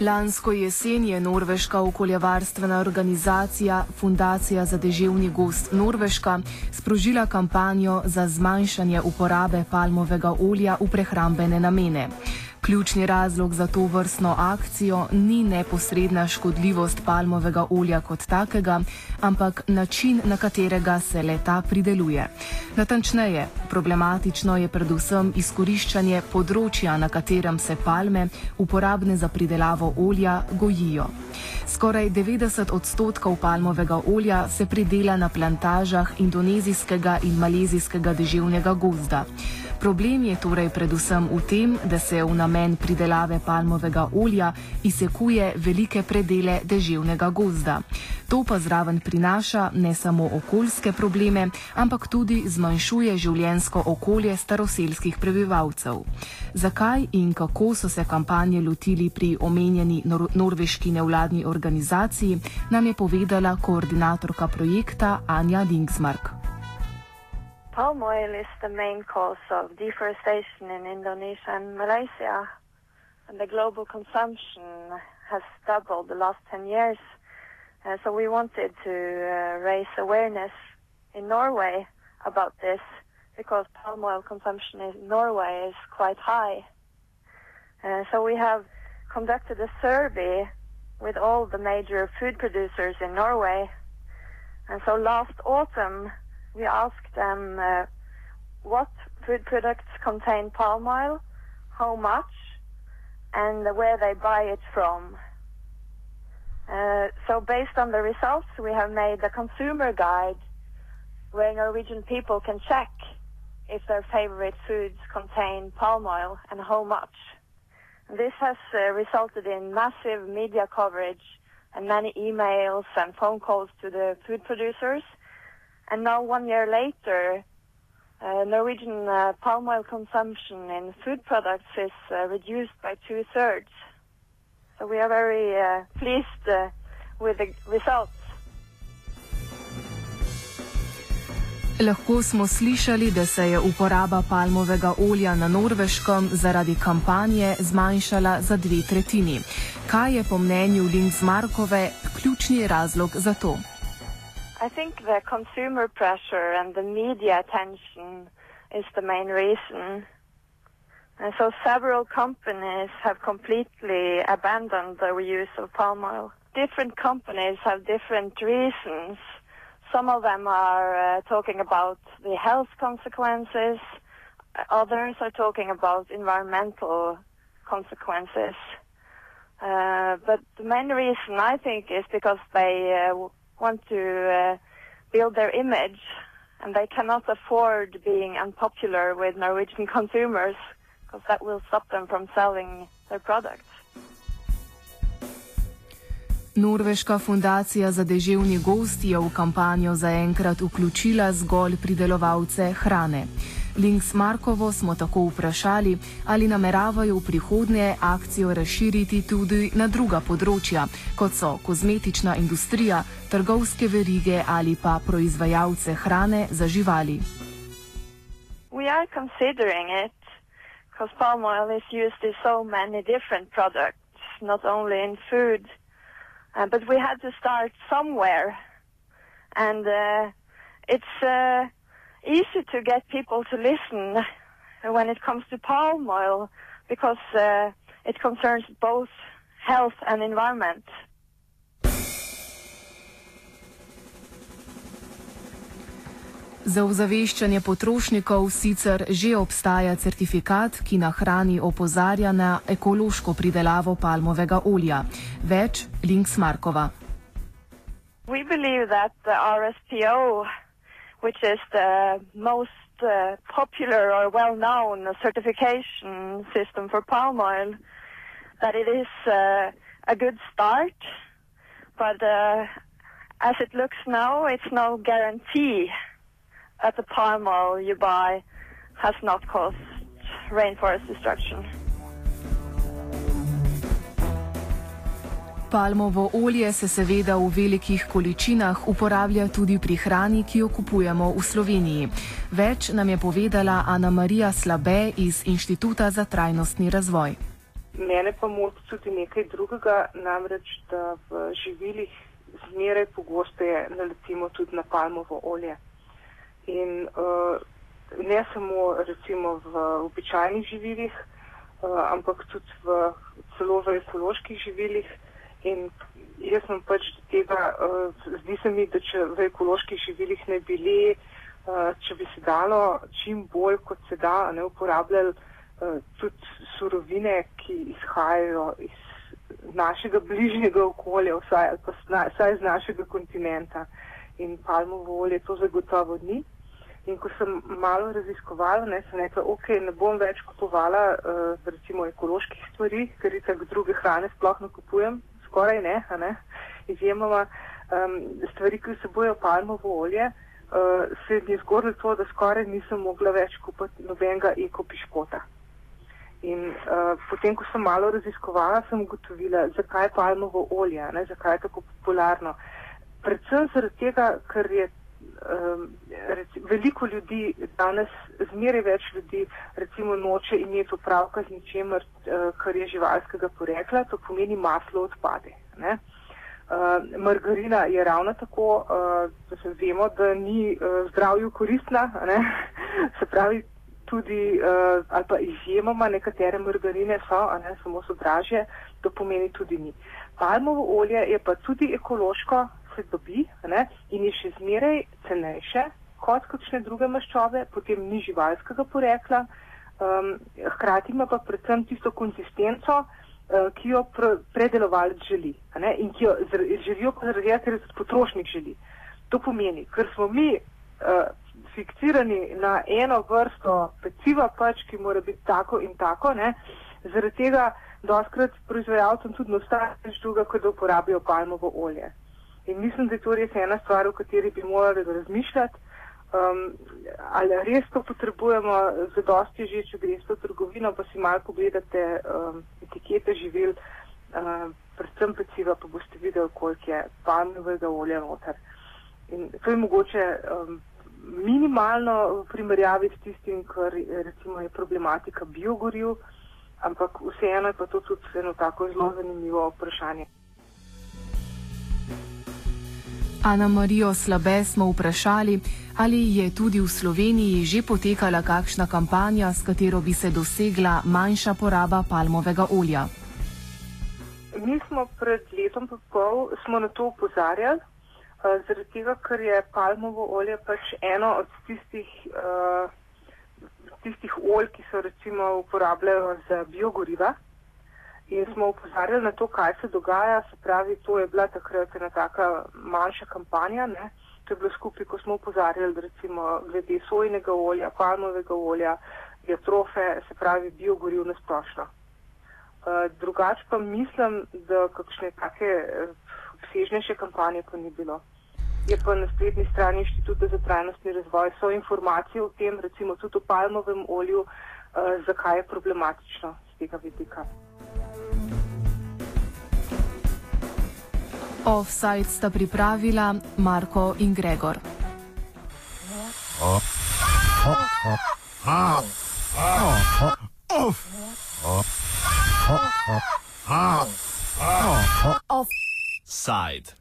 Lansko jesen je norveška okoljevarstvena organizacija Fundacija za deževni gost Norveška sprožila kampanjo za zmanjšanje uporabe palmovega olja v prehrambene namene. Ključni razlog za to vrstno akcijo ni neposredna škodljivost palmovega olja kot takega, ampak način, na katerega se leta prideluje. Natančneje, problematično je predvsem izkoriščanje področja, na katerem se palme, uporabne za pridelavo olja, gojijo. Skoraj 90 odstotkov palmovega olja se pridela na plantažah indonezijskega in malezijskega deževnega gozda. Problem je torej predvsem v tem, da se v namen pridelave palmovega olja izsekuje velike predele deževnega gozda. To pa zraven prinaša ne samo okoljske probleme, ampak tudi zmanjšuje življensko okolje staroselskih prebivalcev. Zakaj in kako so se kampanje lotili pri omenjeni nor norveški nevladni organizaciji, nam je povedala koordinatorka projekta Anja Dingsmark. Palm oil is the main cause of deforestation in Indonesia and Malaysia. And the global consumption has doubled the last 10 years. Uh, so we wanted to uh, raise awareness in Norway about this because palm oil consumption in Norway is quite high. Uh, so we have conducted a survey with all the major food producers in Norway. And so last autumn, we asked them uh, what food products contain palm oil, how much, and where they buy it from. Uh, so based on the results, we have made a consumer guide where Norwegian people can check if their favorite foods contain palm oil and how much. This has uh, resulted in massive media coverage and many emails and phone calls to the food producers and now, one year later, uh, Norwegian uh, palm oil consumption in food products is uh, reduced by two thirds. So we are very uh, pleased uh, with the results. Lahko smo slišali, da se je uporaba palmovega olja na norveškem zaradi kampanje zmanjšala za dve tretjini. Kaj je po mnenju Linksmarkove ključni razlog za to? I think the consumer pressure and the media attention is the main reason. And so several companies have completely abandoned the use of palm oil. Different companies have different reasons. Some of them are uh, talking about the health consequences. Others are talking about environmental consequences. Uh, but the main reason I think is because they uh, want to uh, build their image and they cannot afford being unpopular with Norwegian consumers because that will stop them from selling their products. Norveška fundacija za deževni gost je v kampanjo zaenkrat vključila zgolj pridelovalce hrane. Links Markovo smo tako vprašali, ali nameravajo v prihodnje akcijo razširiti tudi na druga področja, kot so kozmetična industrija, trgovske verige ali pa proizvajalce hrane za živali. We are considering it because palm oil is used in so many different products, not only in food, uh, but we had to start somewhere. And uh, it's uh, easy to get people to listen when it comes to palm oil because uh, it concerns both health and environment. Za ozaveščanje potrošnikov sicer že obstaja certifikat, ki na hrani opozarja na ekološko pridelavo palmovega olja. Več Links Markova. We believe that the RSPO which is the most uh, popular or well-known certification system for palm oil, that it is uh, a good start, but uh, as it looks now, it's no guarantee that the palm oil you buy has not caused rainforest destruction. Palmovo olje se seveda v velikih količinah uporablja tudi pri hrani, ki jo kupujemo v Sloveniji. Več nam je povedala Ana Marija Slabe iz Inštituta za trajnostni razvoj. mene pa moti tudi nekaj drugega, namreč, da v živilih zmeraj pogosteje naletimo tudi na palmovo olje. In uh, ne samo recimo v običajnih živilih, uh, ampak tudi v celo v ekoloških živilih. In jaz sem pač tega, uh, zdi se mi, da če v ekoloških živilih ne bili, uh, če bi se dalo čim bolj kot se da, ne uporabljali uh, tudi surovine, ki izhajajo iz našega bližnjega okolja, vsaj, vsaj z našega kontinenta. In palmovo olje to zagotovo ni. In ko sem malo raziskovala, ne, sem rekla, ok, ne bom več kupovala uh, recimo ekoloških stvari, ker jih tako druge hrane sploh ne kupujem, skoraj ne, ne. izjemoma um, stvari, ki se bojo palmovo olje, uh, se mi je zgodilo to, da skoraj nisem mogla več kupiti nobenega ekopiškota. In uh, potem, ko sem malo raziskovala, sem ugotovila, zakaj palmovo olje, ne, zakaj je tako popularno. Predvsem zaradi tega, ker je um, reci, veliko ljudi, danes zmeraj več ljudi, recimo noče imeti opravka z ničemer, uh, kar je živalskega porekla, to pomeni maslo odpade. Ne. Uh, margarina je ravno tako, uh, da se vemo, da ni uh, zdravju koristna, ne? se pravi, tudi uh, ali pa izjemoma nekatere margarine so, a ne samo so dražje, to pomeni tudi ni. Palmovo olje je pa tudi ekološko, se dobi ne, in je še zmeraj cenejše kot kakšne druge maščobe, potem ni živalskega porekla, um, hkrati ima pa predvsem tisto konsistenco, uh, ki jo pr predelovalec želi ne, in ki jo želijo pa zaradi tega, ker potrošnik želi. To pomeni, ker smo mi uh, fiksirani na eno vrsto peciva, pač, ki mora biti tako in tako, ne, zaradi tega doskrat proizvajalcem tudi ne ostane več druga, kot da uporabijo palmovo olje. In mislim, da je to res ena stvar, o kateri bi morali razmišljati. Um, ali res to potrebujemo za dosti že, če greste v trgovino, pa si malo pogledate um, etikete živil, um, predvsem peciva, pa boste videli, koliko je palmovega olja noter. In to je mogoče um, minimalno v primerjavi s tistim, kar recimo je problematika biogoriv, ampak vseeno je pa to tudi eno tako zelo zanimivo vprašanje. Ana Marijo Slabe smo vprašali, ali je tudi v Sloveniji že potekala kakšna kampanja, s katero bi se dosegla manjša poraba palmovega olja. Mi smo pred letom in pol na to upozarjali. Eh, zaradi tega, ker je palmovo olje pač eno od tistih, uh, tistih olj, ki se uporabljajo za biogoriva. In smo upozarjali na to, kaj se dogaja, se pravi, to je bila takrat ena taka manjša kampanja, ne? to je bilo skupaj, ko smo upozarjali recimo glede sojnega olja, palmovega olja, jatrofe, se pravi biogoriv na splošno. Uh, drugač pa mislim, da kakšne take obsežnejše kampanje pa ni bilo. Je pa na spletni strani Inštituta za trajnostni razvoj so informacije o tem, recimo tudi o palmovem olju, uh, zakaj je problematično z tega vidika. Offside sta pripravila Marko in Gregor. Offside.